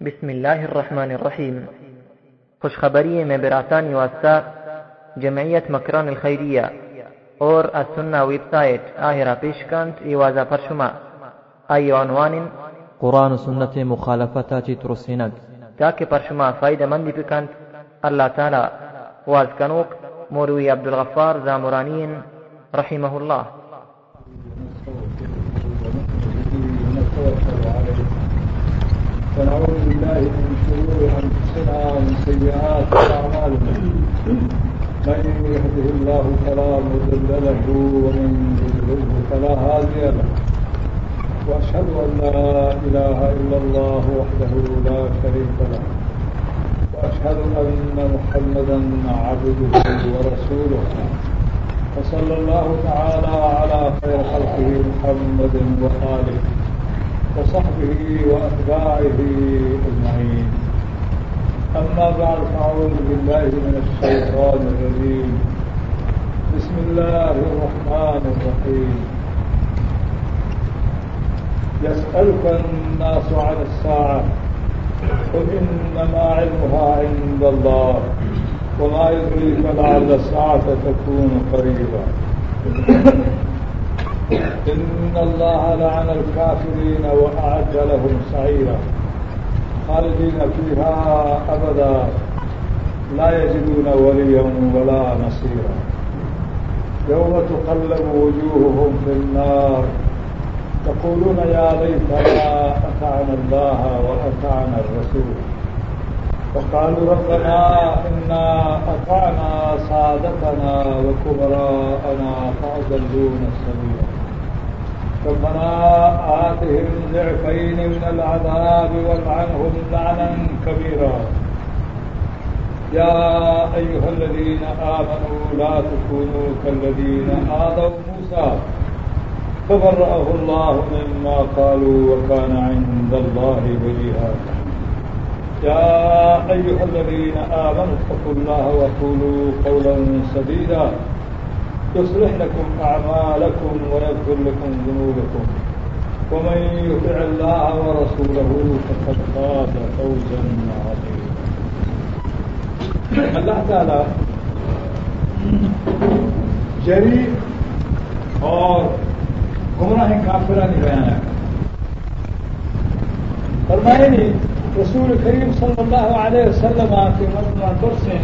بسم الله الرحمن الرحيم خبرية مبراتان واستا جمعية مكران الخيرية اور السنة ويب سايت آهرا بيشكانت إيوازا فرشما أي عنوان قرآن سنة مخالفتات ترسينك تاكي فرشما فايدة مندي بكانت الله تعالى واز مروي عبد الغفار زامرانين رحمه الله ونعوذ بالله من شرور أنفسنا ومن سيئات أعمالنا. من يهده الله فلا مضل له ومن يضلله فلا هادي له. وأشهد أن لا إله إلا الله وحده لا شريك له. وأشهد أن محمدا عبده ورسوله. وصلى الله تعالى على خير خلقه محمد وآله. وصحبه وأتباعه أجمعين. أما بعد فأعوذ بالله من الشيطان الرجيم. بسم الله الرحمن الرحيم. يسألك الناس عن الساعة قل إنما علمها عند الله وما يدريك لعل الساعة تكون قريبا. إن الله لعن الكافرين وأعد لهم سعيرا. خالدين فيها أبدا. لا يجدون وليا ولا نصيرا. يوم تقلب وجوههم في النار. يقولون يا ليتنا أطعنا الله وأطعنا الرسول. وقالوا ربنا إنا أطعنا سادتنا وكبراءنا فأضلونا السبيل. ربنا آتهم ضعفين من العذاب والعنهم لعنا كبيرا. يا أيها الذين آمنوا لا تكونوا كالذين آذوا موسى. فبرأه الله مما قالوا وكان عند الله وجيها. يا أيها الذين آمنوا اتقوا الله وقولوا قولا سديدا. يصلح لكم أعمالكم ويغفر لكم ذنوبكم. ومن يطع الله ورسوله فقد فاز فوزا عظيما. الله تعالى جری اور گمراہ کافرانی بیان ہے۔ فرمائے رسول کریم صلی اللہ علیہ وسلم کے مردمان سے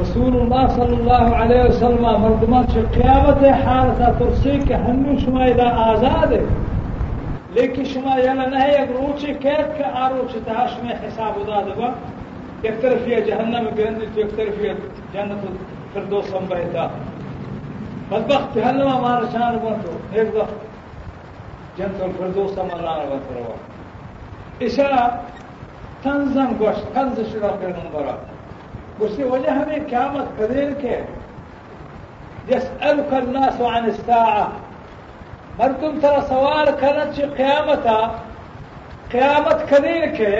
رسول اللہ صلی اللہ علیہ وسلم مردمان سے قیامت حادثہ ترسی کہ شما دا آزاد ہے لیکن شما یلا نہیں اگر روچی کیت کا آروچ حساب ادا دبا ایک طرف یہ جہنم گرندی تو ایک طرف یہ جنت فردوس ہم بدبخت جہنم ہمارا شان بن تو ایک وقت الفردوس ہمارا بن روا اشارہ تنزم گوشت تنز شرا پر نمبرات उसकी वजह हमें क्यामत कदीर के يسألك الناس عن الساعة مردم ترى سوال كانت قيامتا قيامت كدير کے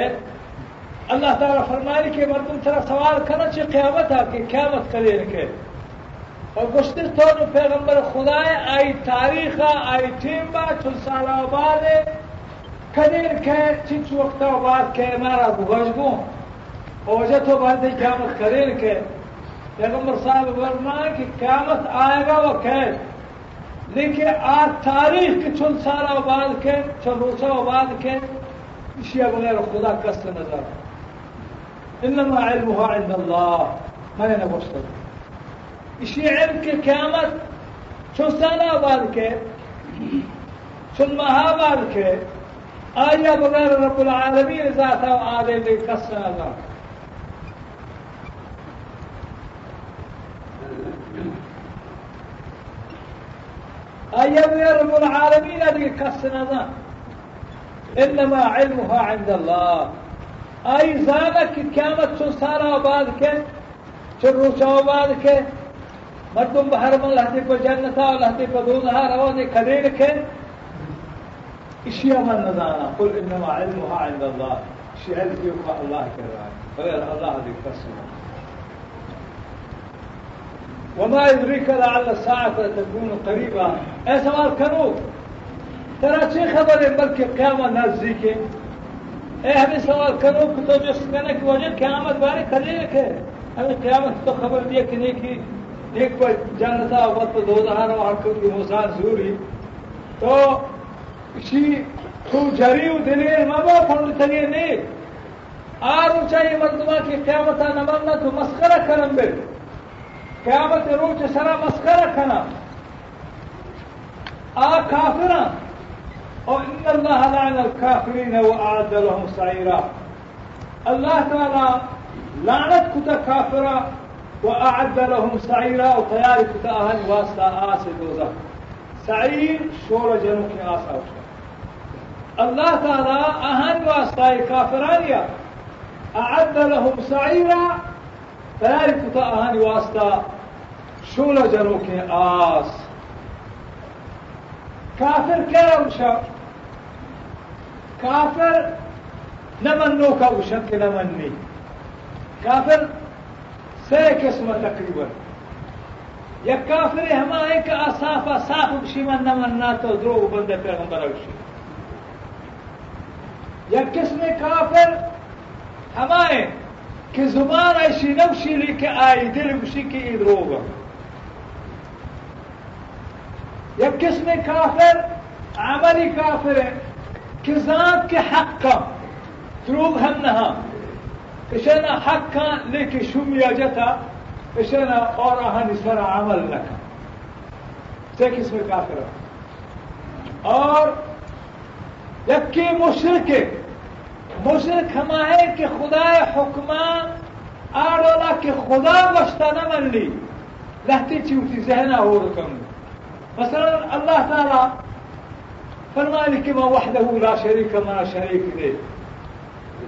اللہ تعالیٰ فرمائے کہ مردم ترى سوال كانت قيامتا کہ قیامت کدیر کے اور گشتر تو پیغمبر خدا آئی تاریخ آئی ٹیم با چل سالہ بعد کدیر کے چنچ وقت بعد کے مارا بگوش اوجتوں بات قیامت کرے کہ پیغمبر صاحب ورنا کہ قیامت آئے گا وہ کہہ لیکن آج تاریخ کے چل سارا آباد کے چلوسا آباد کے اشیا بغیر خدا کس نظر انما علمها عند اللہ۔ میں نے بوستا اسی علم کے قیامت چون سارا آباد کے چون مہاباد کے آیا بغیر رب العالمین ذات آدھے کس نظر أيام رب العالمين هذه كالسنة إنما علمها عند الله. أي زانك كانت سنسارة بعدك شروشا بعدك مردم بحر من لحظة بجنة ولحظة بدونها رواني كذلك إشياء من نزانا قل إنما علمها عند الله. شيء علم الله كذلك غير الله هذه كالسنة وما يدريك لعل الساعة تكون قريبة اي سوال كانوا؟ ترى شي خبر بلکہ قیامت نزدیک اے ہمیں سوال کرو کہ تو جس کہنے کی وجہ قیامت بارے کھڑے رکھے ہمیں قیامت تو خبر دیا کہ نیکی نیک پر جانتا وقت دو دہار وحکم کی موسان زوری تو اسی تو جریو دلیل مبا پھنڈ تلیے نہیں آر چاہیے مردمہ کی قیامت نمانا تو مسخرہ کرم بے. قیامت روچ سرا مسخرہ کنا آ کافرہ وإن الله لعن الكافرين وأعد لهم سعيرا الله تعالى لعنت كتا كافرا وأعد لهم سعيرا وطيار كتا أهل واسطة آس دوزا سعير شور جنوك آس أوشا الله تعالى أهل واسطة كافرانيا أعد لهم سعيرا طيار كتا أهل واسطة. شور جنوك آس؟ كافر كلا وشا كافر نمنوك وشك نمني. كافر سيك اسمه تقريبا. يا كافر هما هيك أصافة صاف بشي من نمناته دروغ بند پیغمبر وشي يا قسم كافر هما که زمان ایشی نوشیلی که دل لگوشی که این روگا۔ یک قسم کافر؟ عملی کافر ہے۔ کہ ذات کے حق کا دروغ ہم نہا ہاں۔ اشنا حق کا لے کے شمیا جتا اشنا اور اہن سر عمل لکا سے میں کافر اور یکی مشرق مشرک ہما ہے کہ خدا حکمان آڑولا کہ خدا وشتا نہ من لی لہتی چیوتی ذہنہ ہو رکم مثلا الله تعالى فالمالك ما وحده لا شريك ما شريك له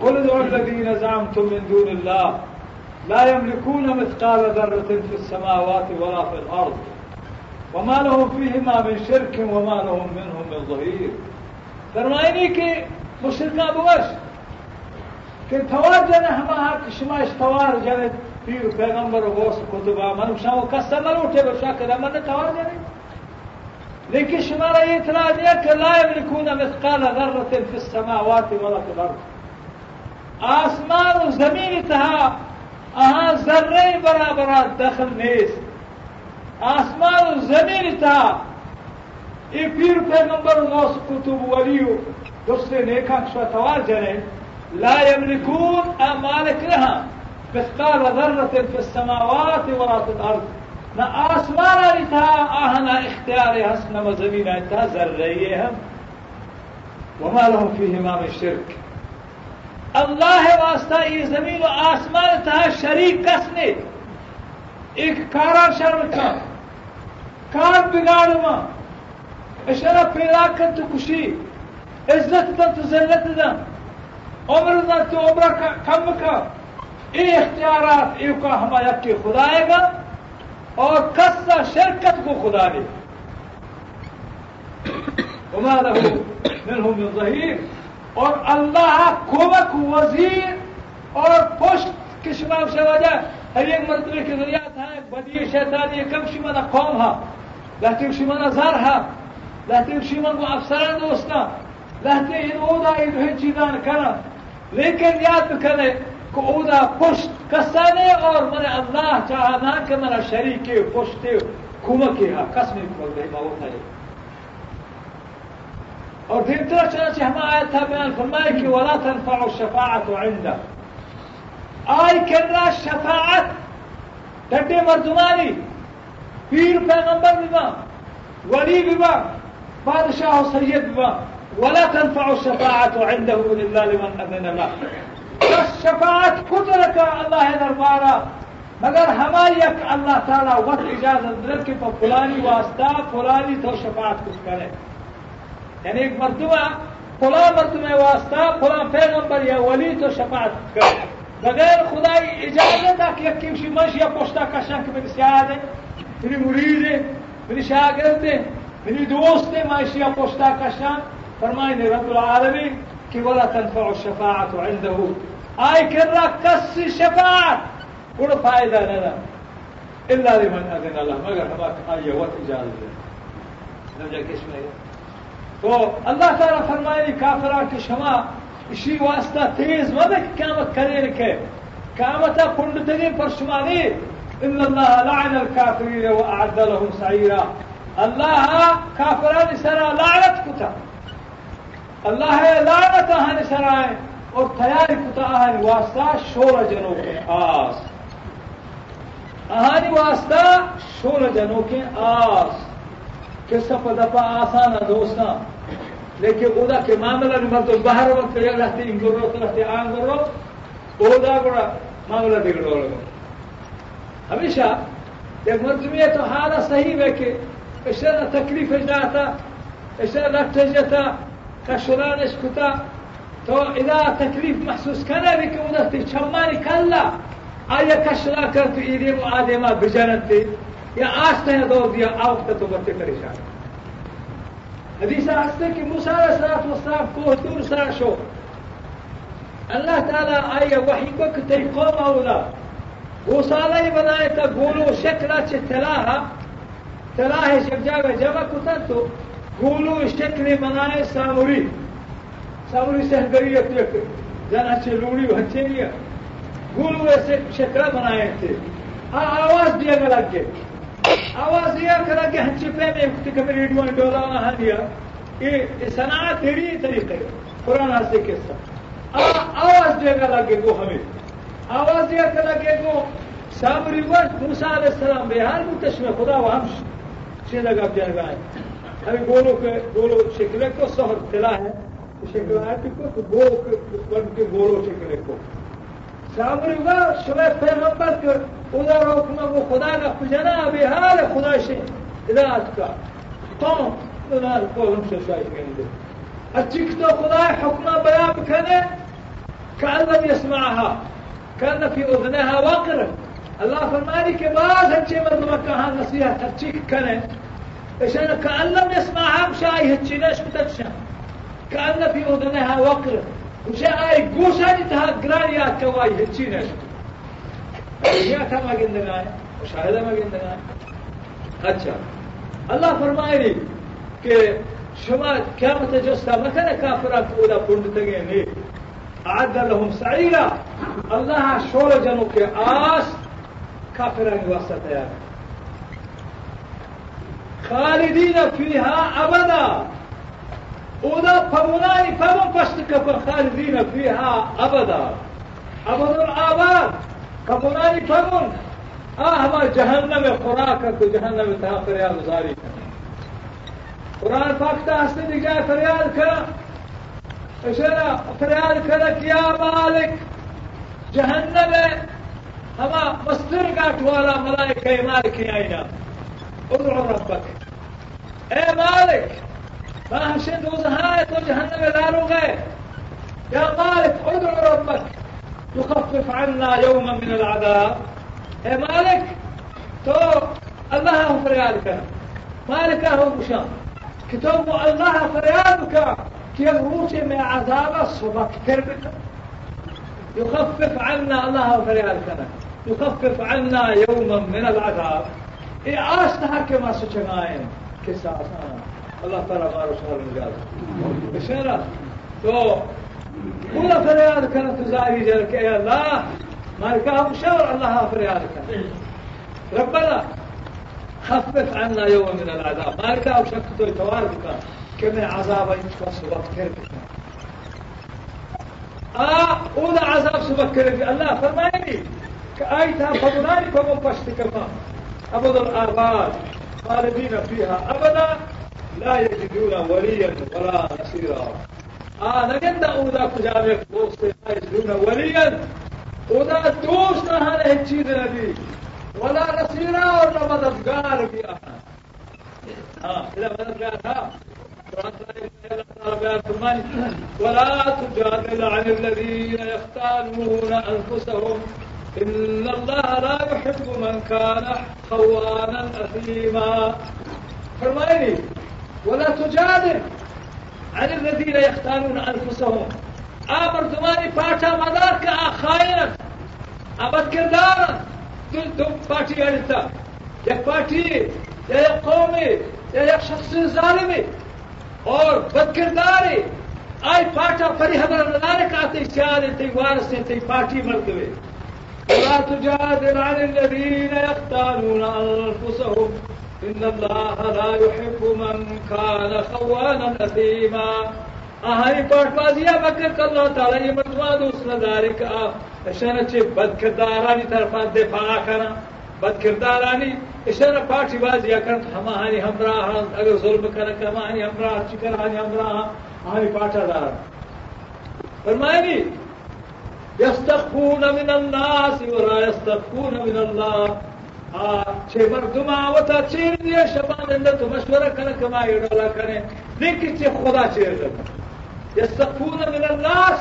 قل ادعوا الذين زعمتم من دون الله لا يملكون مثقال ذرة في السماوات ولا في الأرض. وما لهم فيهما من شرك وما لهم منهم من ظهير فرمائني کہ مشرکہ بوش. کہ تھوار جن ہما کشما استوار جن پیر پیغمبر غوث کتبا منوشا و کسا ملوٹے بشا کرا من تھوار جن لیکن شمارا یہ اطلاع دیا کہ لا یملکون مثقال ذرة فی السماوات ولا فی الارض۔ آسمان و زمین تہا اہاں ذرے برابر دخل نیست۔ آسمان و زمین تہا یہ پیر پیغمبر غوث کتب ولیو، دوسرے نیکا کشوا تھوار جنے۔ لا يملكون أمالك لها. مثقال ذرة في السماوات ولا في الأرض نا آسمان رتا آهنا اختياري. حسن وزمين انتا ذريهم. وما لهم فيهما من شرك. الله واسطہ یہ زمین و آسمان تھا شریک کس ایک کارا شرم کا کار بگاڑ ما اشارہ پیدا کر تو خوشی عزت دا تو ذلت دا عمر دا تو عمر کم کا۔ یہ اختیارات ایک کا ہمارا کہ خدائے گا اور کسا شرکت کو خدا نے وما له من اور اللہ کومک وزیر اور پشت کشمام سے وجہ ہر ایک مرتبہ کے ذریعہ تھا بدی شیطان یہ کم شمانا قوم ہا۔ لہتی شمانا زار ہا۔ لہتی شمان کو افسران دوستا۔ لہتی ان اودا ان چیزان کرا۔ لیکن یاد بکنے کہ اودا پشت کسانے اور من اللہ چاہنا کہ من شریک پشتے کمکی ہا قسم کھول رہی باوت ہے اور دین طرح چنانچہ ہم آیت تھا بیان فرمائے کہ ولا تنفع الشفاعت عنده. آئی کرنا شفاعت ڈڈے مردمانی پیر پیغمبر بما ولی بما بادشاہ سید بما ولا تنفع الشفاعة عنده إلا لمن أذن له. شفاعت قدرت اللہ دربارہ مگر ہماری یک اللہ تعالیٰ وقت اجازت در کے فلانی واسطہ فلانی تو شفاعت کچھ کرے. یعنی ایک مرتبہ فلاں مرتبہ واسطہ فلاں پیغمبر یا ولی تو شفاعت کرے. بغیر خدائی اجازت ہے کہ کسی منش یا پوشتا کشن کہ میری سیاد ہے میری مرید ہے میری شاگرد ہے میری دوست ہے منش یا پوشتا کشن فرمايني رب العالمين كي ولا تنفع الشفاعة عنده. آي كرا كس الشفاعة ولا فائدة لنا إلا لمن أذن الله. ما قال هباك آية أيوة، وتجال نرجع كشمية تو الله تعالى فرمايني كافران شما إشي واسطة تيز مدك كامت كريرك. كامتا كل تغير برشماني إن الله لعن الكافرين وأعد لهم سعيرا. الله كافران سرى لعنت كتاب اللہ لعنت آہن سرائیں اور تیار کتا ہے واسطہ شور جنوں کے آس۔ اہانی واسطہ شور جنوں کے آس۔ کہ سب دفعہ آسان ہے دوستاں؟ لیکن اودا کے معاملہ میں مرد مطلب باہر وقت یہ رہتے، ان گرو رہتے، آن گرو اودا گڑا معاملہ بگڑو لگو ہمیشہ ایک مرتبہ تو حالت صحیح ہے کہ نہ تکلیف جاتا نہ رکھ جاتا كشران اسكتا تو إذا تكليف محسوس كان بك ودفتي شماني كلا آية كشرا كرت إيدي وآدما بجانتي يا آسته دور دیا آوقت تو بتے پریشان. حدیث آستے کہ موسیٰ علیہ الصلوۃ والسلام کو دور سرا شو. اللہ تعالی آیا وحی کو کہ قوم آولا. گوسالہ بنائے تا گولو شکلا چه تلاها تلاها شبجاوه جمع کتن گولو شکل بنائے ساوری ساوری سے ہنگری اپنے جانا چلوڑی بچے لیا گولو ایسے شکرا بنائے تھے آواز دیا کرا کے آواز دیا کر کے ہم چپے میں کبھی ریڈیو نے ڈولا نہ دیا یہ صنعت تیری طریقے قرآن سے کے ساتھ آواز دیا کرا کے گو ہمیں آواز دیا کر کے گو سامری وقت موسا علیہ السلام بہار میں تشمے خدا وہ ہم سے لگا دیا گیا ہمیں گولوں کے گولو شکلے کو شہر کھیلا ہے شکلا ہے گول بن کے گولو شکلے کو۔ سامنے شلے پہ محبت کر ادھر روکنا وہ خدا کا خجانا بہار ہے خدا سے۔ علاج کا۔ تو خدا کو ہم سے شاید کریں گے اچھی تو خدا حکمہ بیان کرے کالم یسما کالم فی ہا وقر اللہ فرمانی کے بعد اچھے مطلب کہاں نصیحت اچھی کریں۔ عشان كأن لم يسمعها مش هيهتشناش بتتشا كأن في أذنها وقر مش هيقوش هنتها قران يا كواي هتشناش يا كما قلنا مشاهدہ میں گندنا اچھا اللہ فرمائے رہی کہ شما کیا متجستا مکن کافرہ کولا پند تگے نے عاد لهم سعیرہ۔ اللہ شور جنو کے آس کافرہ کے واسطہ تیار۔ ہے خالدین فیها ابدا. اونا پمونای پمون پشت کپر خالدین فیها ابدا. ابدا الاباد پمونای پمون آه جهنم خوراک تو جهنم تا فریاد گزاری قرآن پاک تا هستی دیگه فریاد کرد اشارا فریاد کرد که یا مالک. جهنم. همه مستر گاٹ والا ملائکه مالکی آئینا ادعو ربک اے مالک ما ہمشن دوزہائے تو جهنم دارو گئے يا مالك ادعو ربك. يخفف عنا يوما من العذاب. يا مالك تو الله هو فريالك مالك هو بشام كتب الله فريالك كيف روشي من عذاب الصبح كربك يخفف عنا الله هو فريالك يخفف عنا يوما من العذاب. إيه عاشتها كما سجنائن كسا الله تعالى ما رسول المجال بشارة تو ولا فرياد كانت تزاري جلك يا الله ما لكهم شاور الله فريادك ربنا خفف عنا يوم من العذاب. ما لكهم شكتوا يتواردك كما عذاب يتفص وقت آه ولا عذاب سبكر الله فرماني كآيتها فضلاني فمن بشتكما أبد الآباد خالدين فيها أبدا لا يجدون وليا ولا نصيرا. آنگند اودا کجا دوست يجدون وليا. اودا دوست هذه الشيء نبي. ولا نصيرا ولا مددگار بھی ها إذا مددگار ها. ولا تجادل عن الذين يختانون أنفسهم إن الله لا يحب من كان خوانا أثيما. فرماني ولا تجادل عن الذين يختانون أنفسهم. آمر دماني پاٹا مدار کا آخائنا آبد کردارا دل دم پاٹی علتا یک پاٹی یا یک قومی یا یک شخص ظالمی اور بد کرداری. آي فاتا فري هبر ذلك آتي سيادة تي وارسة تي فاتي ملكوي ولا تجادل عن الذين يختانون أنفسهم. إن الله لا يحب من كان خوانا أثيما. أهاي بازيا بكر الله تعالى يمتوا دوسنا ذلك. عشان چه بد کردارانی طرفان دفاع کنا بد کردارانی اشاره پارٹی بازی کن ہمانی ہمراہ اگر ظلم کرن ہمانی ہمراہ چکر ہمانی ہمراہ ہماری پاٹا دار فرمائنی يستخفون من الناس ولا يستخفون من الله. چه مردم آوتا چیر دیئے شبان اندر تو مشورہ کنا کما یڈولا کنے لیکن چه خدا چیر دیئے يستخفون من الناس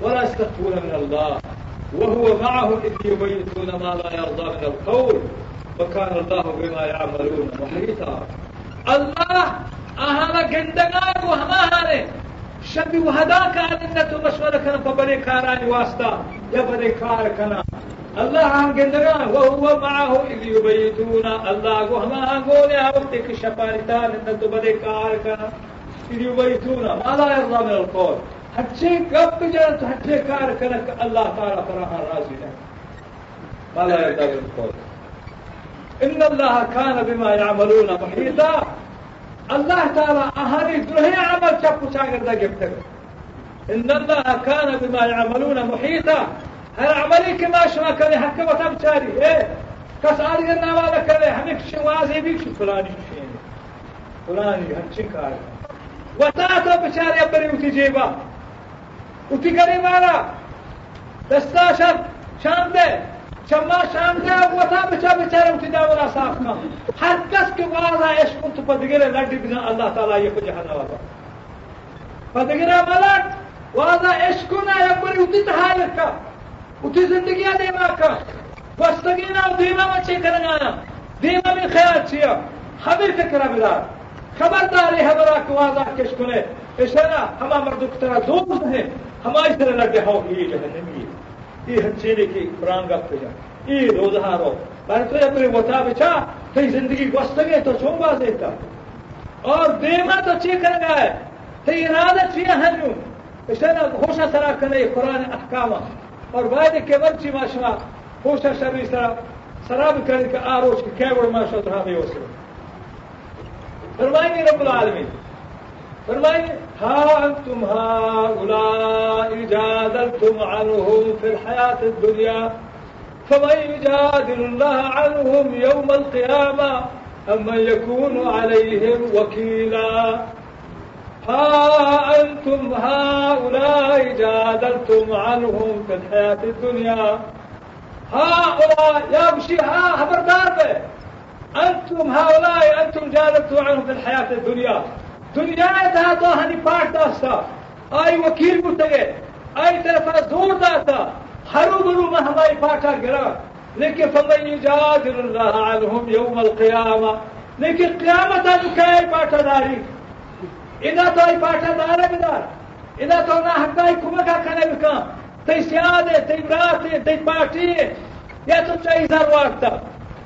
ولا يستخفون من الله. وهو معهم إذ يبيتون ما لا يرضى من القول وكان الله بما يعملون محيطا الله أهانا گندگان وهماهانه شبي وهداك أنت مشورة كنا فبري كاراني واسطة يا بري كار كنا الله عن گندگان وهو معه إذ يبيتون الله وهما قول يا وقتك شفارتان أنت بري كار كنا إذ يبيتون ما لا يرضى من القول. هرچی گپ جانت هرچی کار کنه الله تعالی فراها راضی نه ولا يرضى بالقول إن الله كان بما يعملون محيطا الله تعالى أهالي هي عمل شاكو شاكر ذا جبتك إن الله كان بما يعملون محيطا. هل عملي كما شما كذي حكا وتمشاري إيه؟ كسالي إن ما لك كذي؟ حميك شوازي بيك شو فلاني شيني فلاني هالشي كاري. وتاتو بشاري أبري وتجيبا وتقري مالا دستاشر شام شما شام تھا بچا بے چارے اٹھنا مرا ساتھ میں ہر کس کے واضح یشکن تو پد گرے اللہ تعالیٰ یہ پدگرا بلٹ واضح یشکن ہے اتنی زندگیاں دے باقاگینا دیوا مچانا دیوا بھی خیال چیب ہمیں فکر ہے میرا خبرداری ہے مراک واضح اسکول ہے پیشہ نہ ہمار دکھا دور ہے ہماری طرح لڑ جاؤ گی یہ هەچێنێکی ڕانگە پێیان ئی ڕۆژهارۆ بەر تۆ پێ وەتا بچا تەی زندگی گۆستەگێتە چۆن بازێتە ئەو دێمەتە چێکەرگایە تەی ڕادە چیە هەنوو شتەنە خۆشە سەراکەنەی قورآن ئەحکامە ئەربایدە کێبەرچی ماشما خۆشە شەڕی سەرا سەرا بکەن کە ئارۆچ کێوە ماشە ڕامەوەسەوە فرمانی رب العالمین۔ فرمي ها أنتم هؤلاء جادلتم عنهم في الحياة الدنيا فمن يجادل الله عنهم يوم القيامة أم من يكون عليهم وكيلا؟ ها أنتم هؤلاء جادلتم عنهم في الحياة الدنيا؟ هؤلاء يا مشيها خبردار به أنتم هؤلاء أنتم جادلتم عنهم في الحياة الدنيا. دنیا دا تو هنی پاٹ داستا. آئی وکیل بودتگے آئی طرف زور داتا ہرو برو میں ہماری پاٹا گرا. لیکن فمن یجادل اللہ عنہم یوم القیامہ. لیکن قیامت آج کئی پاٹا داری. ادا تو آئی پاٹا دارا بدار ادا تو نہ حقائی کمکا کنے بکان تی سیادے، تی براتے تی پارٹی یا تو چاہی زر وارتا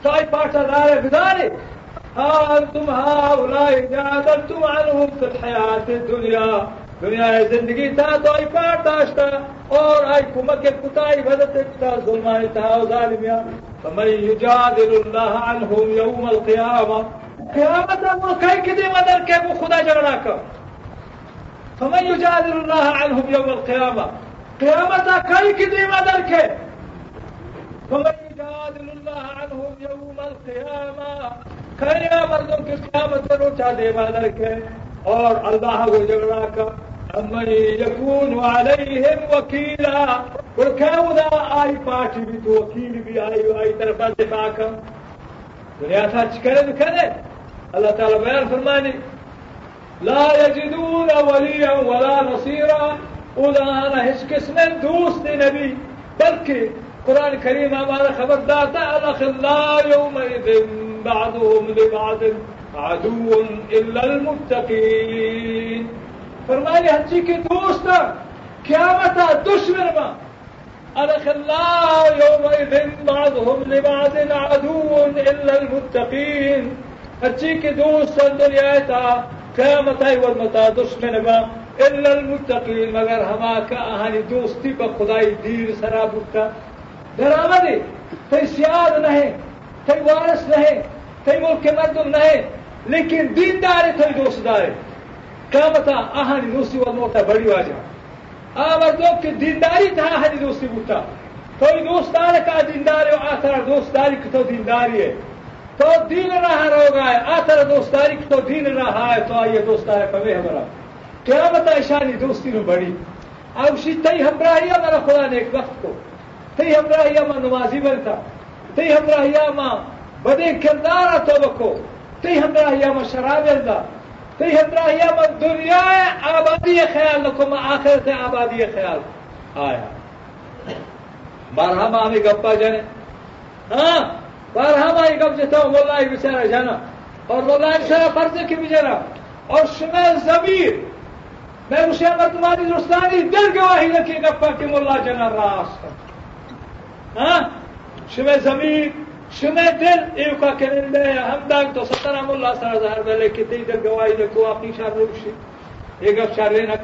تو آئی پاٹا دارا بداری ها أنتم هؤلاء جادلتم عنهم في الحياة الدنيا. دنیا زندگی تا تو ای پار داشتا اور ای کمک کتائی بدت تا ظلمان تا ظالمیان فمن یجادل الله عنهم يوم القيامة قیامت وہ کئی کدی مدر کے وہ خدا جگڑا کا فمن يجادل الله عنهم يوم القيامة قیامت کئی کدی مدر کے فمن يجادل الله عنهم يوم القيامة खैया मर्दों की क्यामत पर उठा दे वादर के और अल्लाह को झगड़ा का अमनी यकून अलैहिम वकीला कुलखौदा आई पार्टी भी तो वकील भी आई आई तरफ दिफा का दुनिया था करे करे अल्लाह ताला बयान फरमानी لا يجدون وليا ولا نصيرا उदाहरण हिच किस्म दोस्त नबी बल्कि कुरान करीम हमारा खबरदार था अलखिल्ला यौमइद بعضهم لبعض عدو الا المتقین فرمائے ہنچی کے دوست کیا متا دشمن ما. الخ اللہ یومئذ بعضهم لبعض عدو الا المتقین. ہنچی کے دوست دنیا تا قیامت ورمتا دشمن ما الا المتقین، مگر ہما کا اہانی دوستی با خدای دیر سرابتا درآمد تیسیاد نہیں تی وارث نہیں تھے ملک کے مردم نہیں لیکن دیندار تھے دوست دار کیا بتا آہانی دوستی و موتا بڑی واجہ۔ آ مردوں کی دینداری تھا آہانی دوستی بوتا تو دوست دار کا دیندار ہو آتر دوست داری کی تو دینداری ہے۔ تو دین رہا رو گا ہے آتر دوست داری کی تو دین رہا ہے، تو آئیے دوست دار پوے ہمارا۔ کیا بتا ایشانی دوستی نو بڑی۔ اوشی تئی ہمراہی ہمارا خدا نے ایک وقت کو۔ تی ہمراہی ہمارا نمازی بن تھا تئی ہمراہی بدے کردار تو بکو تی همراهی ما شراب الدا تی همراهی ما دنیا آبادی خیال لکو ما آخرت آبادی خیال آیا بارها ما ہمیں گپا جانے ہاں ما یہ گپ جتا ہوں واللہ بیچارہ جانا اور واللہ انشاء فرض کی بھی جانا اور شمال ضمیر میں اسے مردمانی دوستانی دل گواہی رکھے گا کہ ملا جنا راست. ہاں شمع زمین شمع دل ایو کا کرندے ہم داگ تو سترہ ملا سر ظاہر بلے کہ تی دل گواہی رکھو اپنی شر روشی یہ گپ شر لینا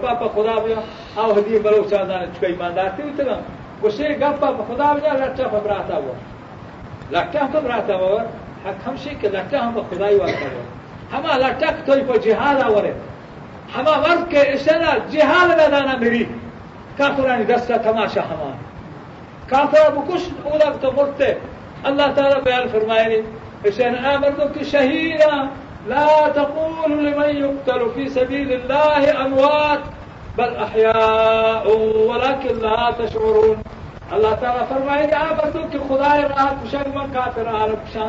پا خدا بیا. آو حدی بلو چاندانے چکا ایماندار تی اتنا گوشے گپا پا خدا بیا لٹا پا براتا ہوا لٹا پا براتا ہوا حق ہمشی کہ لٹا ہم پا خدای وارتا ہوا ہما لٹا کتوی پا جہاد آورے ہما مرد کے اشنا جہاد میدانا میری. کافرانی دستا تماشا ہما کافر بکش اولا تو مرتے اللہ تعالی بیان فرمائے آمردو کی شہیدا لا تقولوا لمن يقتل في سبيل الله أموات بل أحياء ولكن لا تشعرون. اللہ تعالیٰ فرمائے گا آمردو کی خدای راہ کشن من کافر آل کشن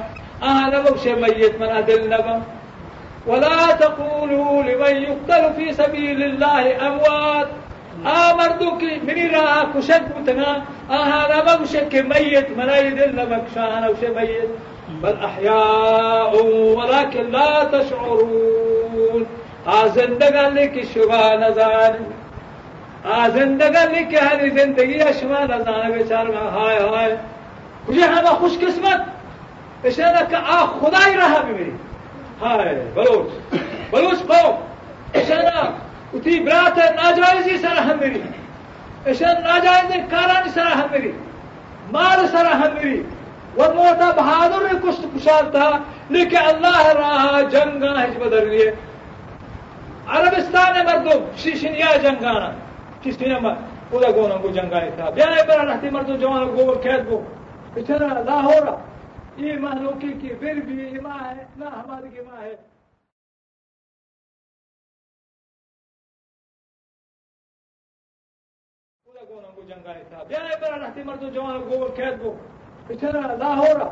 آہ نبو شے میت من دل نبو ولا تقولوا لمن يقتل في سبيل الله أموات آمردوك مني رأى كشك متنا آهانا مبشك ميت. ملايد إلا مكشانا وش ميت. بل أحياء ولكن لا تشعرون. آزندگان لك شبا نزان. آزندگان لك هذه زندگی شما نزان. بیچار میں ہائے ہائے مجھے ہمیں خوش قسمت؟ اشارہ کہ آ خدای رہا بھی میری هاي بلوچ. بلوچ قوم. اشنا وتي برات ناجائزی سر همری اشن ناجائز کارانی سر همری مال سر همری و موتا بہادر کشت کشار تھا، لیکن اللہ رہا جنگا ہج بدل لیے۔ عربستان مردم شیشنیا جنگانا کسی نے پورا گونا کو جنگا تھا۔ بیانے پر رہتی مردم، جوان گو قید گو اتنا لاہورا یہ مخلوقی کی پھر بھی ایما ہے، نہ ہماری کی ماں ہے۔ نہ ہو رہا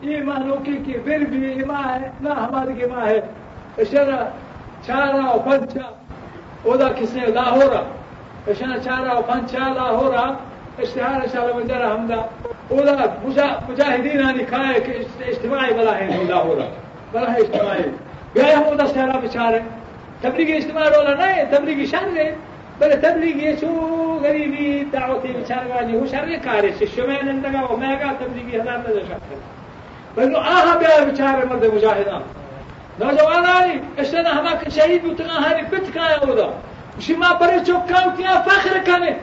یہ مہلوکی کی پھر بھی ماں ہے، نہ ہماری کی ماں ہے۔ اشارہ چارا پنچا ادا کس نے؟ لا ہو رہا اشارہ چارا پنچا لا ہو رہا اشتہار ہم بجارا ہمدا ادا مجاہدین کھائے کہ اجتماعی بلا ہے لا بلا ہے اجتماعی۔ گئے ہم ادا شہرہ بچارے تبلیغی اجتماع والا نہیں، تبلیغی شان رہے خپل تبلیغ یې شو غریبی دعوت یې جی هو شر کاری چې شومه نن دا او ما کا تبلیغ یې هدار نه شکل بلو آها بیا بیچاره مرد مجاهدان. نوجوانانی اشتنا همه که شهید بودن هری پت کایا بودا. شما برای چوک کاوتیا فخر کنه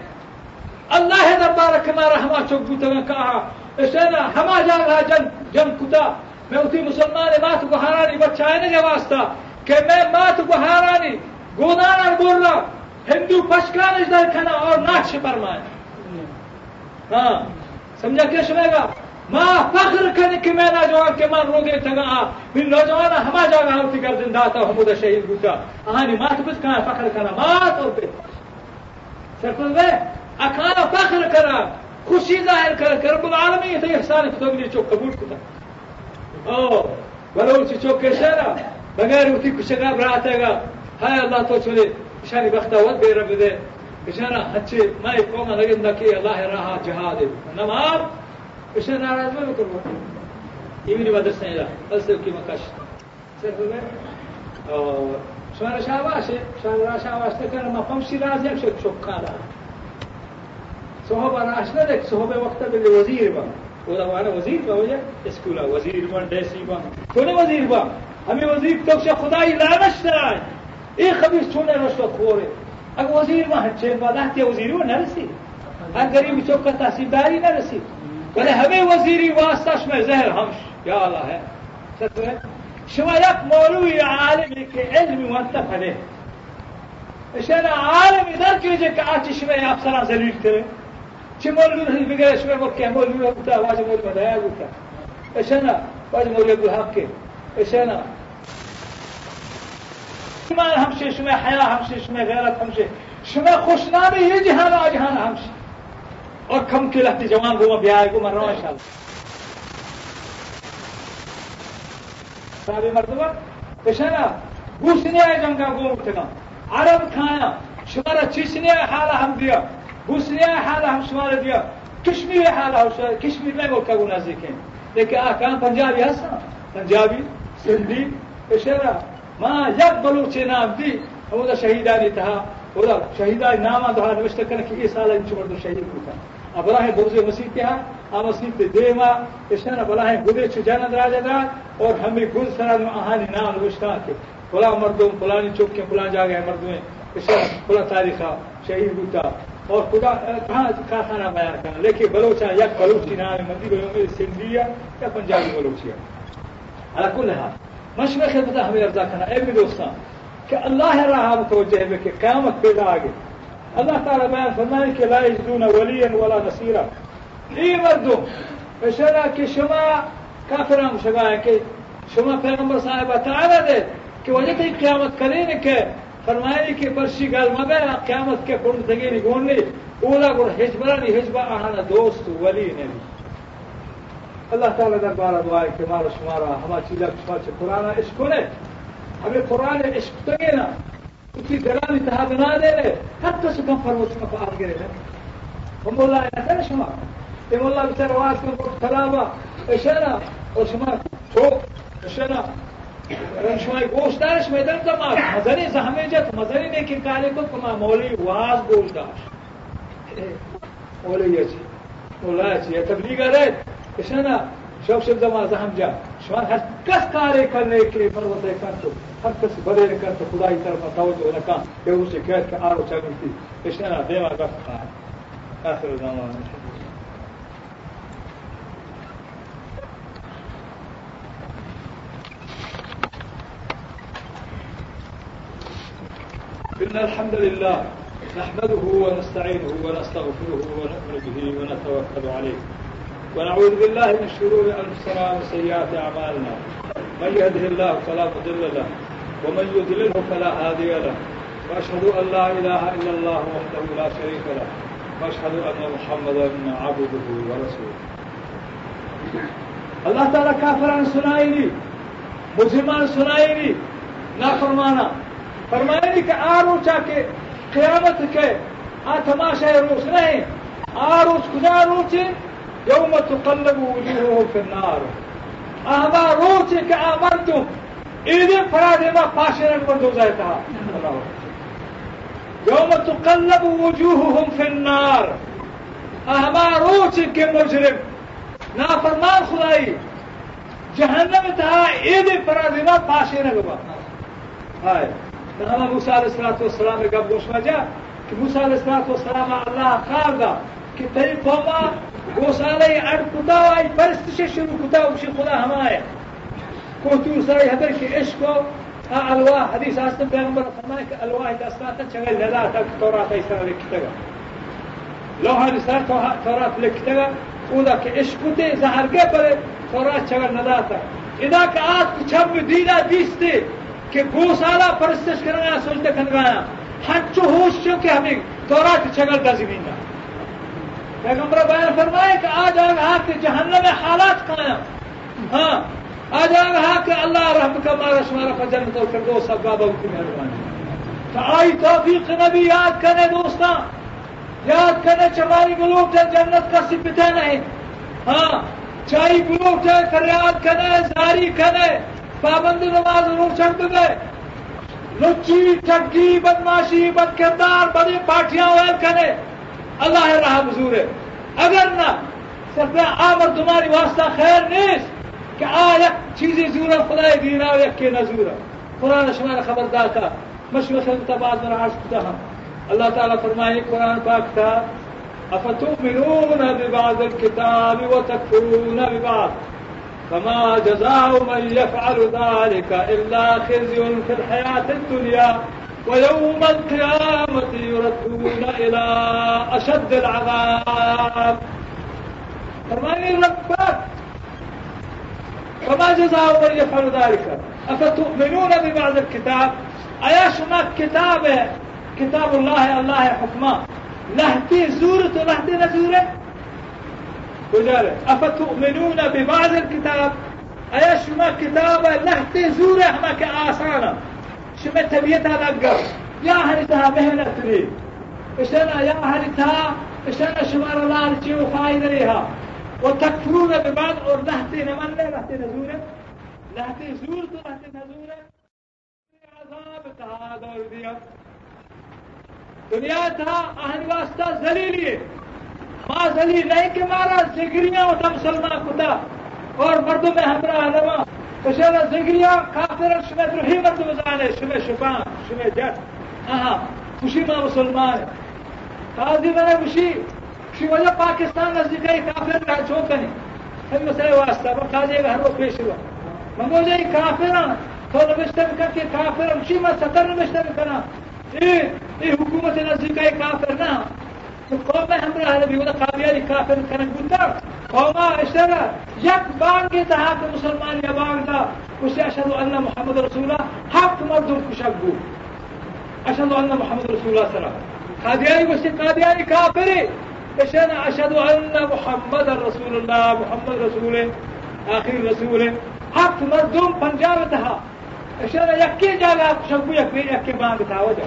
اللہ دربارک مارا ہما چوک بوتگا کہا اشتنا ہما جا رہا جن جن کتا. میں اسی مسلمان مات کو ہارانی بچائے نہیں واسطہ کہ میں مات کو ہارانی گودانا بول ہندو پشکان در کھنا اور نقش فرمائے۔ ہاں سمجھا کیا سنے گا ماں فخر کرنے کہ میں نوجوان کے مان روگے تگا من نوجوان ہما جاگا ہوتی کر زندہ تھا حمود شہید گتا آہانی مات بس کہاں فخر کرنا مات اور پہ سرکل گئے اکانا فخر کرا خوشی ظاہر کر کر رب العالمین تے احسان کو تو چوک قبول کتا۔ او ولو چ چوک شرا بغیر وتی کشگا براتے گا۔ ہائے، اللہ تو چلے شانی بختا رب دے اشارہ اچھے میں قوم لگن کہ اللہ راہ جہاد نماز اشارہ ناراض میں کرو ایمنی مدرسہ ہے اصل کی مکش صرف میں أو شوارا شاباش شوارا شاباش تکرم مقام شیراز یک شک شک کالا صحابة أنا أشندك صحابة وقت باللي وزير با. ولا أنا وزير با وجه؟ اسكولا. وزير با ديسي با كل وزير با. همي وزير توش خداي لا نشتراي إيه خبيث شونه رشوة خوري اگر وزیر ما هچه بعد وزیری و نرسید اگر غریب چوک کا تحصیلداری نرسید ولی همه وزیری واسطش میں زهر همش. یا الله شما یک مولوی عالمی که علمی منتف علیه اشان عالمی در که که آتی شما افسران زلیل کرده چه مولوی بگه شما مکه مولوی بوده واجه مولوی مدایا بوده اشان واجه مولوی بالحق اشان شما همشه شما حیا همشه شما غیرت همشه. شما خوشنامه یه جهان آ جهان همشه. اور کم که لحظه جوان گو بیای گو من روان شد صاحب مردم بشنا گوش نیای جنگا گو متنا عرب کانا. شما را چیش نیای حالا هم دیا. گوش نیای حالا هم شما را دیا. کشمیر حالا هم شما کشمیر نگو که گو نزدیکیم. لیکن آکان پنجابی هستن. پنجابی سندی. بشنا ما یک بلوچ نام دی او دا شهیدانی تها او دا شهیدانی نام دها نوشت کنه که ای سال این چمردو شهید بودن ابراہ بروز مسیح کیا؟ ہم مسیح پہ دیما اشنا بلاہ گدے چجانا دراجا دا، اور ہمیں گل سرا آہانی نام نوشتا کے۔ فلاں مردوں فلانی چوک کے، فلاں جا گئے مردوں اشنا فلاں تاریخہ شہید بوتا اور خدا، کہاں کا کھانا بیان کرنا؟ لیکن بلوچا یا بلوچی نام ہے، مندی بلوں میں سندھیا یا پنجابی بلوچیا الکل ہے۔ مشق خدمت ہمیں ارضا کرنا۔ اے بھی دوستان کہ اللہ راہ متوجہ کو کہ قیامت پیدا آگے۔ اللہ تعالیٰ بیان فرمائے کہ لا یجدون ولی ولا نصیرہ ای مردو بشرا کہ شما کافر ہم شما ہے کہ شما پیغمبر صاحب تعالیٰ دے کہ وجہ تھی قیامت کرے نہیں کہ فرمائے کہ برشی گال مبے قیامت کے کن تگی نہیں گون نہیں اولا گر ہجبرا نہیں ہجبا آنا دوست ولی نہیں۔ اللہ تعالیٰ دربارہ دعا ہے کہ مارا شمارا ہمارا چیزا کچھ قرآن عشق نے ہمیں قرآن عشق تو یہ نا اسی جگہ میں تحاد نہ دے رہے حد تو سکم پر وہ سکم پار گرے رہے ہم بولا ہے ایسا نا شمار یہ بولا بچار آواز کو بہت خراب اشارہ اور شمار ٹھوک اشارہ رنشمائی گوشت دارش میدان کا مار مزری زہمے جت مزری نے کن کالے کو کما مولی واز گوشت دارش مولی یہ چی، مولا چی تبلیغ رہے إيش أنا شوف شوف زمان زحم جا. شما هر کس کاری کرنے کے پروت کر تو هر کس بدے کر تو خدای طرف توجه نہ کان کہ اس شکایت کے آرو چاگن تھی إيش أنا دیما گفت آخر زمان. إن الحمد لله نحمده ونستعينه ونستغفره ونؤمن به ونتوكل عليه. ونعوذ بالله من شرور أنفسنا ومن سيئات أعمالنا. من يهده الله فلا مضل له، ومن يضلله فلا هادي له. وأشهد أن لا إله إلا الله وحده لا شريك له. وأشهد أن محمدا عبده ورسوله. الله تعالى كافران سنائني مسلمان سنائني، نافرمانا. فرمائني کہ آروچ کے قیامت کے آ تماشا روس نہیں، آروچ کجا روچ یوم تقلب وجوههم في النار. اما روز کہ امرتم عید فرادما پاشر پر دو جاتا یوم تقلب وجوههم في النار. اما روز کہ مجرم نافرمان خدائی. جہنم تھا عید فرادما پاشر ہوا ہائے ہمارا موسیٰ علیہ السلام والسلام کا گوشوا جا کہ موسیٰ علیہ السلام والسلام اللہ خار کہ تری بابا گوسالے اڑ کتا آئی پرست سے شروع کتا اسی خدا ہم ہمارے کو تو سرائی حدر کے عشق کو الوا حدیث آستم پیغمبر فرمائے کہ الوا دستا تھا، چگل لیلا تھا تورات اس طرح لکھتے گا۔ لوہا رسال تورات لکھتے گا۔ اولا کہ عشق تے زہر کے پرے تورات چگل لدا تھا۔ ادا کہ آج چھب دینا دیستے کہ گوسالہ پرستش کرنا سوچتے کھنگایا۔ ہنچو ہوش چونکہ ہمیں تورات چگل دا زمین دا پیغمبر بیان فرمائے کہ آج آ رہا کہ جہنم میں حالات کھایا ہاں آج آ رہا کہ اللہ رحم کا مارا شمارا کا جنم کو کر دو سب بابا کی مہربانی تو آئی توفیق نبی، یاد کرے دوست یاد کرے چماری گلوٹ ہے جنت کا سپتہ نہیں۔ ہاں چائی گلوٹ ہے فریاد کرے زاری کرے پابند نماز روح چھٹ گئے لچی چکی بدماشی بد کردار بڑی پارٹیاں ویل کرے اللہ راہ بزور ہے اگر نہ صرف آمد تمہاری واسطہ خیر نیست که آیا چیزی زور خدای دینا و یکی نزوره قرآن شما خبر داتا مشو خلطا بعض من عرض کتا الله تعالی فرمائے قرآن پاک تا افتؤمنون ببعض الكتاب وتكفرون ببعض. فما جزاء من يفعل ذلك إلا خزي في الحياة الدنيا. ويوم القيامة يردون إلى أشد العذاب. فرماني ربك فما جزاء من يفعل ذلك؟ أفتؤمنون ببعض الكتاب؟ أيا شما كتابه كتاب الله الله حكمه؟ لهتي زورة ولهتي نزورة وجاله أفتؤمنون ببعض الكتاب؟ أيا شما كتابة لهتي زورة ما كآسانة شما تبيتها نقر يا هلتها مهنة تريد إشنا يا هلتها إشنا شمار الله لتشيو فايدة ليها وتكفرون ببعض اور لهتي نمن لهتي نزورة لهتي زورة لهتي نزورة عذاب تها دور دیا. دنیا تھا اہل واسطہ ذلیل ہے ماں ذلیل نہیں کہ مارا زگریاں ہوتا مسلمان خدا اور مردوں میں ہمراہ نما Kościoła Zygria, kafir, szme druhiwa tu wyzane, szme szypan, szme dziad. Aha, خوشی ماں مسلمان ہے قاضی میں خوشی خوشی وجہ پاکستان نزدیک ہے کافر کا چوک نہیں ہم مسئلہ واسطہ وہ قاضی کا ہر وقت پیش ہوا مگر جی کافر تو نوشتہ بھی کر کے کافر خوشی میں سطر نوشتہ بھی کرنا یہ حکومت نزدیک ہے کافر نہ قوم همرا هذا بيقول قابيالي كافر كان قدام قوم اشترى يك بانك تهاك مسلمان يا بانك وشي أشهد أن محمد رسول الله. حق مردم كشبه أشهد أن محمد رسول الله. وسلم قادياني وشي قادياني كافري أشهد أشهد أن محمد رسول الله. محمد رسوله آخر رسوله حق مردم پنجابتها اشاره یکی جاگا شبو یک بیر یکی باند تاوجه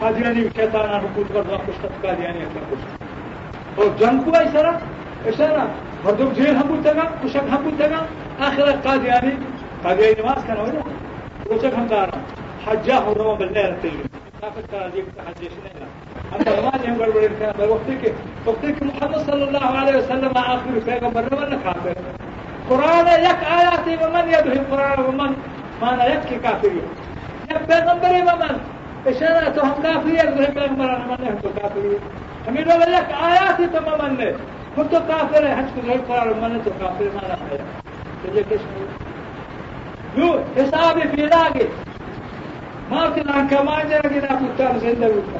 قادیانی شیطان حکومت کرد کشت قادیانی اکبر کشت. اور جنگ کو اشاره اشاره مردم جیل هم بود تگا کشک هم بود تگا آخر قادیانی قادیانی نماز کنه وجه کشک هم کارا حجا حرم بالله تجري كافر قاضي حجيش نينا أما ما يهم غربر كان بل وقتك وقتك محمد صلى الله عليه وسلم آخر پیغمبر ولا كافر قرآن يك آياتي ومن يدعي القرآن ومن مانا يكفي كافرين يا پیغمبر ومن اشارة تو هم كافرين يقول پیغمبر انا من هم تو كافرين همين ولا يك آياتي تو ممن هم تو كافر ہے حج کو ظاہر قرار من تو کافر مانا ہے تجھے کش یو حساب پیراگے ما تنا كمان جرى كده كتاب زنده وكا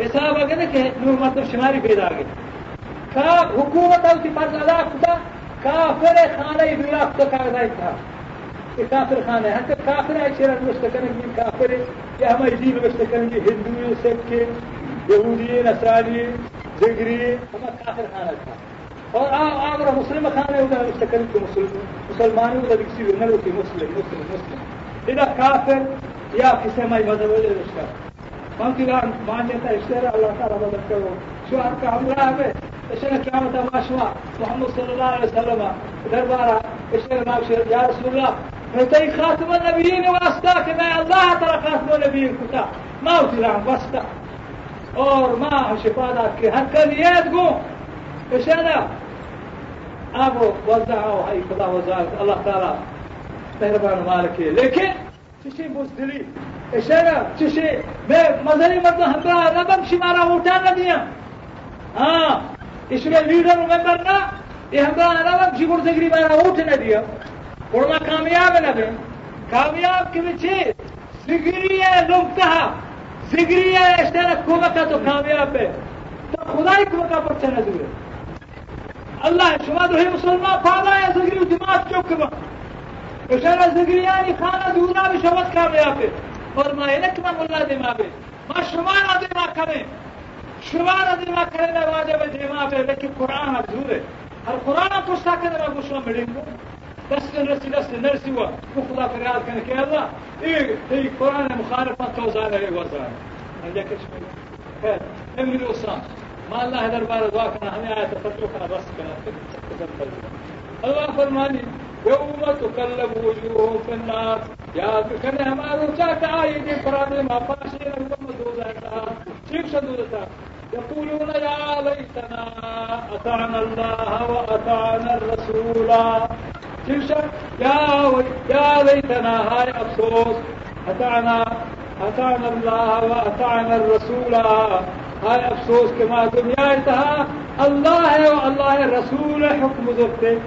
حساب اگر کہ نور مطلب شماری پیدا گئے کا حکومت او تی فرض ادا کہ کافر خان ہے۔ ہم کافر شیران نشت کریں گے کافر یا ہماری دین وشت کریں گے ہندو سکھ کے یہودی نساری جگری ہمارا کافر خانہ تھا۔ اور آپ اور مسلم خانہ ہوگا وشت کریں گے مسلم۔ مسلمان ہوگا وکسی ہونا ہوتی مسلم مسلم مسلم۔ ادھر کافر یا کسی ہماری مذہب ہو جائے رشتہ ہم کی رام مان لیتا ہے شہر اللہ تعالیٰ مدد کرو۔ شوہر کا ہم رہا ہے اس اشنا کیا متماشوا محمد صلی اللہ علیہ وسلم۔ دربارہ اشنا نام شہر یا رسول اللہ هتي خاتم النبيين واستا ما الله ترى خاتم النبيين كتا ما وتلان بستا أور ما شفادك هكذا يدقو إيش أنا أبو وزعه هاي كذا وزعت الله تعالى. مهربان مالك لكن تشي بوزدلي إيش أنا تشي مزري مدن همرا أنا بمشي مرا وتانا ديا ها آه. إيش الليدر ممبرنا يهمرا أنا بمشي برتقري مرا وتانا ديا ہوں کامیاب ہے نہ کامیاب کے پیچھے سگری ہے لوگ کہا سگری ہے ایسے رکھو گا تو کامیاب ہے۔ تو خدا ہی کو کا پرچہ نہ اللہ شما تو مسلمان فالا ہے سگری دماغ چوک با اشارہ سگری یعنی خانہ دورا بھی شبت کامیاب ہے۔ اور میں رکھنا ملا دماغ ہے۔ میں شما نہ دماغ کریں شما نہ دماغ کرے نہ واجب دماغ ہے۔ لیکن قرآن حضور ہے۔ اور قرآن کو ساکر میں ملیں گے۔ نرسي بس نرسي وخذها في رياض كان كي الله إيه إيه قرآن مخالفة توزان إيه وزان عندك إيش خير امري وصان ما الله هذا البار دواكنا هم آية فتوكنا بس كنا الله فرماني يوم تقلب وجوههم في النار. يا كنا ما رجعت آية قرآن ما فاشين لكم دوزا شيخ شدودتا يقولون يا ليتنا أطعنا الله وأطعنا الرسول تلك يا يا ليتنا هاي أفسوس. أطعنا أطعنا الله وأطعنا الرسول. هاي أفسوس كما دنيا انتهى الله والله الرسول حكم ذكته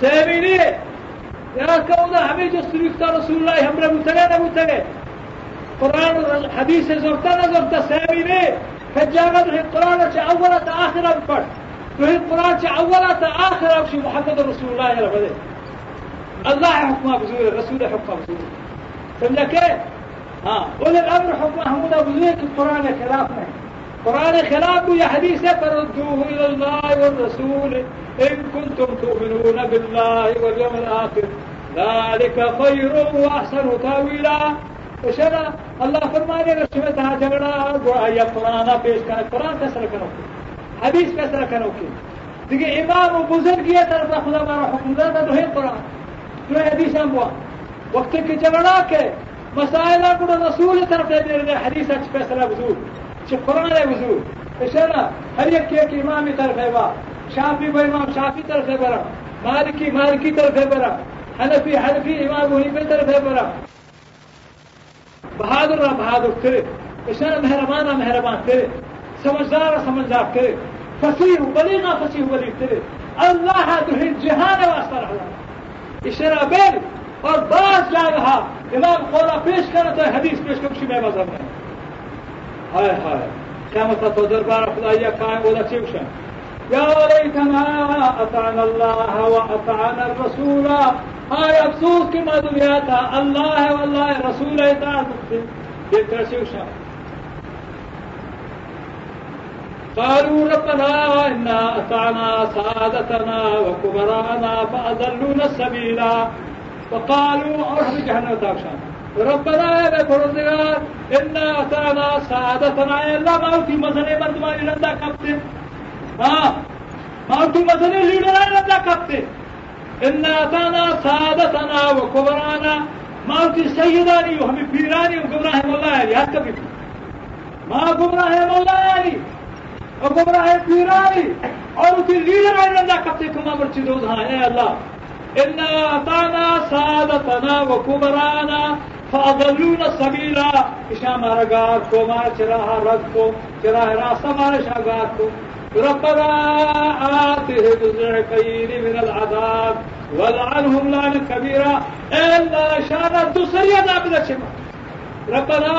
ساميني يا كونا همي جسر رسول الله هم نبو تغي قرآن حديث زرتا نزرتا ساميني فجاغد القرآن أولا آخر بفرد. وهي القرآن أولا آخر أبشي محمد رسول الله يا رب. الله حكمه بزوره الرسول حكمه بزوره. فهمنا كيف؟ ها. أولي الأمر حكمه هم بزوره القرآن خلافنا. القرآن خلافه يا حديثة فردوه إلى الله والرسول. إن كنتم تؤمنون بالله واليوم الآخر ذلك خير وأحسن تاويلا. وشنا الله شمتها جھگڑا گوڑا یا قرآن پیش کرنا قرآن فیصلہ کرو حدیث فیصلہ کرو کہ دیکھیں امام و بزرگ یہ طرف خدا ہمارا حکم داتا تو ہے قرآن۔ جو حدیث ہم ہوا۔ وقت کے جھگڑا کے مسائل کو رسول طرف دے دے حدیث اچھ فیصلہ بزرگ چھ اچھا قرآن ہے بزرگ اشارہ ہر ایک کے ایک امام طرف ہے با شافی با امام شافی طرف ہے برا۔ مالکی مالکی طرف ہے برا۔ حنفی حنفی امام حنیفی طرف ہے برا۔ بہادر را بہادر کرے۔ اشارہ مہربانہ مہربان کرے۔ سمجھدار سمجھدار کرے۔ فصيح بليغة فصيح بالابتداء اللہ تمہیں جہان واسطہ رہا۔ اشرا بیل اور بعض جا رہا امام قولا پیش کر تو حدیث پیش کر شی میں مذہب ہے ہائے ہائے۔ کیا مطلب تو دربار خدا یا کائیں بولا چیوشا یا علیتنا اطعنا اللہ و اطعنا الرسول۔ آئے افسوس کی معلومیات، اللہ ہے واللہ رسول اطاعت۔ بہتر چیوشا قالوا ربنا إنا أطعنا سادتنا وكبراءنا فأضلونا السبيل وقالوا أرحب جهنم تاكشان ربنا يا پروردگار إنا أطعنا سادتنا. يا الله موتي مزنه مردمانی لندا کپتے ہاں موتي مزنه لیڈران لندا کپتے إنا أطعنا سادتنا وكبراءنا موتي سيداني وهم بيراني وقبراهم الله يعني هات كبير ما قبراهم الله يعني. اگر ہے پیرانی اور اس کی لیڈر ہے اللہ کتے کما مرچی دو دھا اے اللہ إن اتانا سادتنا و کبرانا فاضلون سبیلا اشا مارا گا کو مارا چراہ رد کو چراہ راستہ مارا شاہ گا کو ربنا آتهم الضعفين من العذاب والعنهم لعنة كبيرة إلا شان دوسرية دابدة ربنا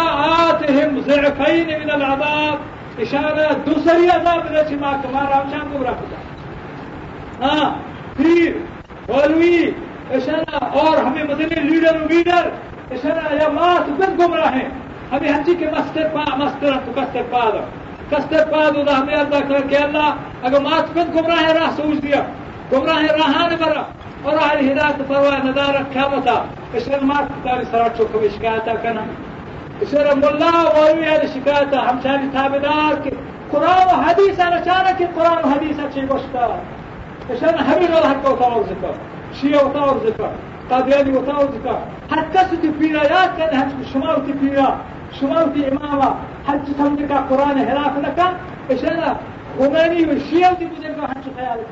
آتهم ضعفين من العذاب إشارة دوسری عذاب رسی ما کمار رامشان کو رکھتا ہاں پھر مولوی اشارہ اور ہمیں مدنی لیڈر ویڈر اشارہ یا مات بد گمراہ ہیں؟ ہمیں ہنچی کے مستر پا مستر تو کستر پا دو۔ کستر پا دو دا ہمیں اللہ کر کے اللہ، اگر مات بد گمراہ ہے راہ سوچ دیا۔ گمراہ راہان برا۔ اور ہدایت پرواہ ندار کیا بتا اشارہ مات تاری سرات چوکو شکایتا کنا۔ يصير الله وهي هذه شكايته همشان تابدار قرآن وحديث أنا شانك قرآن وحديث شيء بشتا عشان حبيب الله حتى وطاور ذكر شيء وطاور ذكر قادياني وطاور ذكر حتى ستبيرا يا كان هم شمال تبيرا شمال في إمامة. حتى تملك قرآن هلاك لك. عشان خميني والشيء تبيرا حتى خيالك.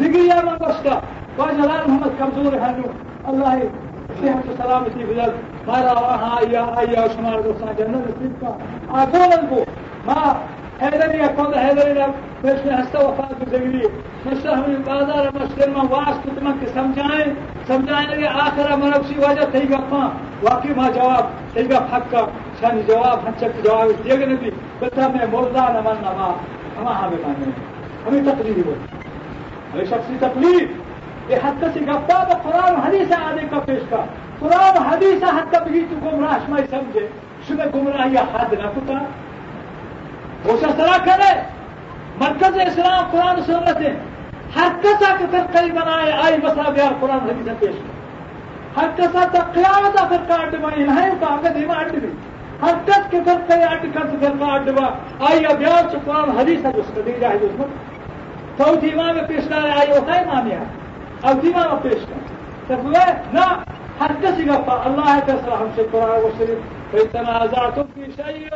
زقيا ما بشتا وجلال محمد كمزور هنو. الله صحت سلامتی بدل مرا وها ايا ايا شمار دوستان جنن نصیب کن آگوان بو ما هیدنی اکند هیدنی رب پیش هستا وفات زمینی مثل همین بازار مشکل من واس کت من که سمجھائیں سمجھائیں لگے آخر منفسی وجہ تھی گفاں واقعی ما جواب تھی گف حق کا شانی جواب ہنچک جواب دیگ نبی بتا میں مردہ نمان نما ہما ہاں بے مانے ہمیں تقریبی بول ہمیں شخصی تقریب یہ حد سے گفتا تو قرآن حدیث آنے کا پیش کا۔ قرآن حدیث حد کا بھی تو گمراہ شمائی سمجھے۔ شبہ گمراہ یا حد نہ کتا وہ سرا کرے مرکز اسلام قرآن سنت ہے۔ ہر کسا کے فرقی بنائے، آئی بسا گیا قرآن حدیث پیش کر۔ ہر کسا تک قیامت فرقہ اڈ بائی ہے تو آگے دیما اڈ بھی۔ ہر کس کے فرقے اڈ کس فرقہ اڈ با آئی ابیاس قرآن حدیث ہے جس کا دیجا ہے جس میں تو دیما میں پیش نہ آئی ہوتا ہے مانیا عظيمة پیش کرد تقول إيه؟ لا حتى سيقفى الله تسرحهم شيء القرآن والشريف فإن تنازعتم في شيء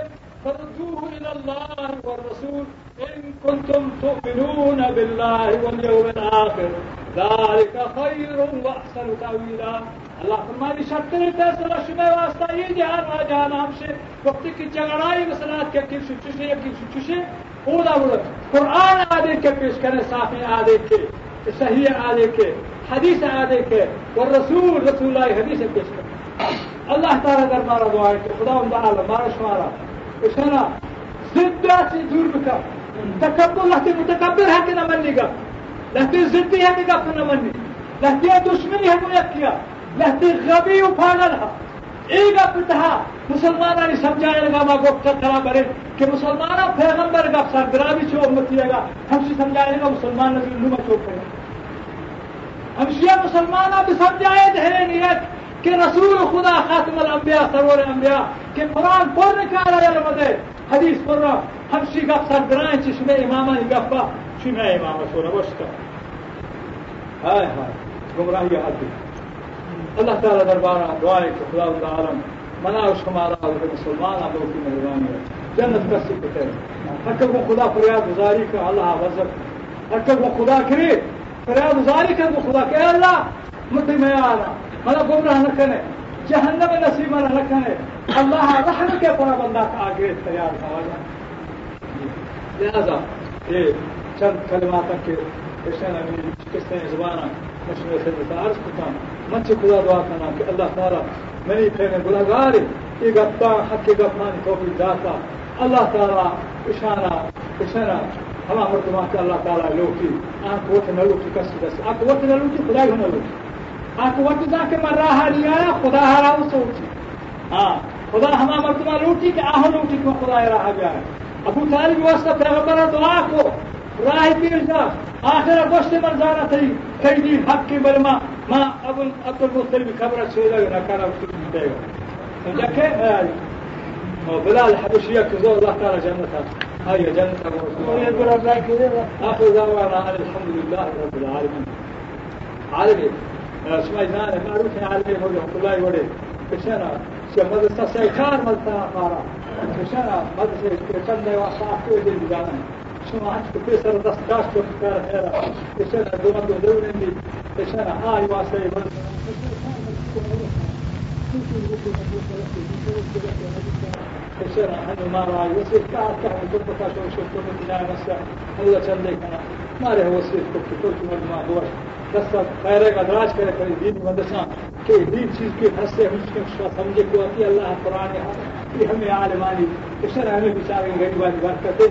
فردوه إلى الله والرسول إن كنتم تؤمنون بالله واليوم الآخر. ذلك خير وأحسن تأويلا. الله فرمانی شرطی فیصلہ شما واسطہ یہ إيه جہان راجعنا جہان وقتك سے وقت كيف شو تشي كيف شو تشي قولا قولا قرآن آدھے كيف پیش صافي صافی كيف؟ صحیح آدھے کے حدیث آدھے کے اور رسول رسول اللہ حدیث پیش کر اللہ تعالیٰ در مارا دعا ہے خدا عمدہ عالم مارا شمارا إشانا زدہ سے دور بکا تکبر لہتے متکبر ہے کہ نہ مننے گا لہتے زدی ہے کہ گفت نہ مننے لہتے دشمنی ہے کہ کیا لہتے غبی و پاگل ہے ایک اپتہا مسلمان نے سمجھایا لگا ما کو کرا کرے کہ مسلمان اب پیغمبر کا سرگرہ بھی چھوڑ مت کیے گا۔ ہم سے سمجھائے گا، مسلمان نبی الما چھوڑ کرے گا۔ ہم سے مسلمان اب سمجھائے دہرے نیت کہ رسول خدا خاتم الانبیاء، سرور الانبیاء کہ قرآن پر پڑھنے کا رہا ہے حدیث پر رہا ہم شی گپ سرگراہ چشمے امامہ گپا چشمے امامہ سو روش کا آئے ہاں گمراہی حادث اللہ تعالیٰ دربارہ دعائے کہ خدا اللہ عالم منع اس ہمارا مسلمان آپ کی مہربانی ہے۔ جنت کسی بکر حق کو خدا فریاد گزاری کا الله وزر حق کو خدا کرے، فریاد گزاری کا خدا کہ اللہ مت میں آنا۔ منا گمراہ نہ کرے جهنم نصیب نہ رکھنے اللہ رحم کے پورا بندہ کا آگے تیار ہوا لہذا یہ چند کلمات کے اشان امین کس طرح زبانہ مشہور خدمت عرض کرتا ہوں۔ من سے خدا دعا کرنا کہ اللہ تعالی منی پھر گناہگار یہ گپتا حق کے گپنا گپانی توفیق داتا اللہ تعالیٰ اشارہ اشارہ ہوا مرتبہ کے اللہ تعالیٰ لوکی آنکھ وقت نہ لوکی کس کس آنکھ وقت نہ لوکی خدا ہی نہ لوکی آنکھ وقت جا کے مر رہا لیا خدا ہرا اس اٹھی۔ ہاں خدا ہما مرتبہ لوٹی کہ آہ لوٹی کو خدا رہا گیا ہے؟ ابو طالب واسطہ پیغمبر دعا کو، راہ پیر جا۔ آخر گوشت مر جانا تھی کئی دن جی، حق کی برما ماں ابو عبد المطلب خبر چھوڑا نہ کرا اس کو دیکھے بلال الحبشية كذور الله. تعالى جنتها هي جنتها آخر دعوانا على الحمد لله رب العالمين. عالمي. آه، سمعنا معروف عالمي مولا الله وره كشنا مدرسة سيكار مدرسة مارا كشنا مدرسة كشنا وصاحب كل الجامعة شما عشت في سر دستاش كفكار خيرا كشنا دوما دولون اللي كشنا هاي واسي مدرسة كثيرا عنه ما رأي وصيف كعب كعب وشوفوا من إلى نفسه الله شليكنا ما له وصيف كنت كل من ما هو بس خیر كده ادراج دين مدرسه كي مدرسہ شيء كي چیز کے مش كيف شو سمجه کو الله قران قرآن کہ ہمیں عالمانی. اس طرح ہمیں غير بعد بركه بات کرتے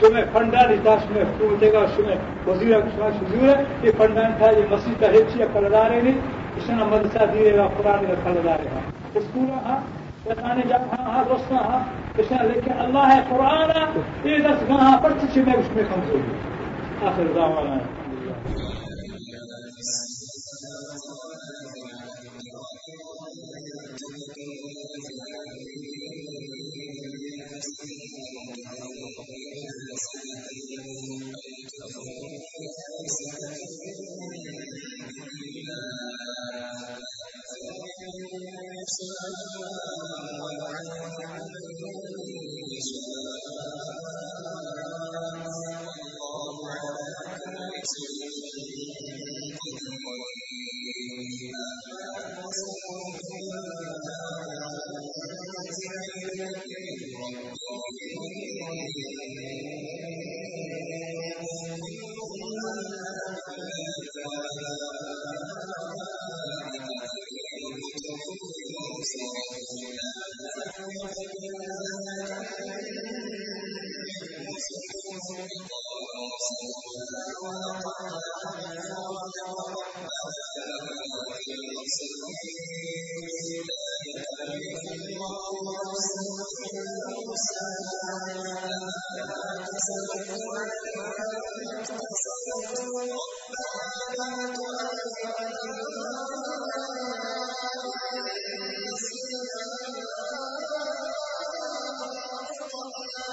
شمع فنڈان میں شمع حکومت کا شمع وزیر شزور ہے یہ فنڈان تھا یہ مسجد کا ہیچی یا کلدار ہے نہیں اس طرح مدرسہ دیے گا قرآن کا کلدار ہے اسکول ہاں شیطان جب ہاں روسنا ہاں, ہاں، لیکن اللہ ہے، قرآن یہ دس گاہ پر چھ میں اس میں آخر دعوانا ہے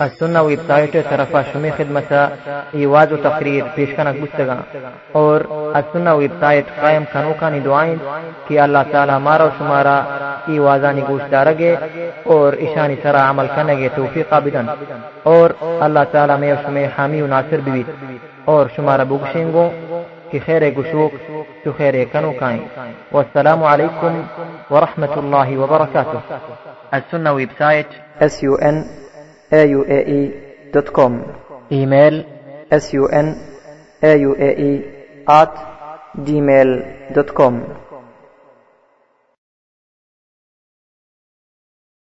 السنة ويب سايت طرفا شمی خدمت ایواز و تقریر پیشکنک بستگا. اور السنة ویب قائم کنو کانی دعائیں کہ اللہ تعالی ہمارا و شمارا ایوازانی گوش دارگے اور اشانی سرا عمل کنگے توفیقا بدن اور اللہ تعالی میں شمی حامی و ناصر بیویت اور شمارا بگشنگو کہ خیر گشوک تو خیر کنو کائیں. والسلام علیکم ورحمة الله وبركاته السنة ويب سايت s u n auae.com إيميل sun auae at gmail.com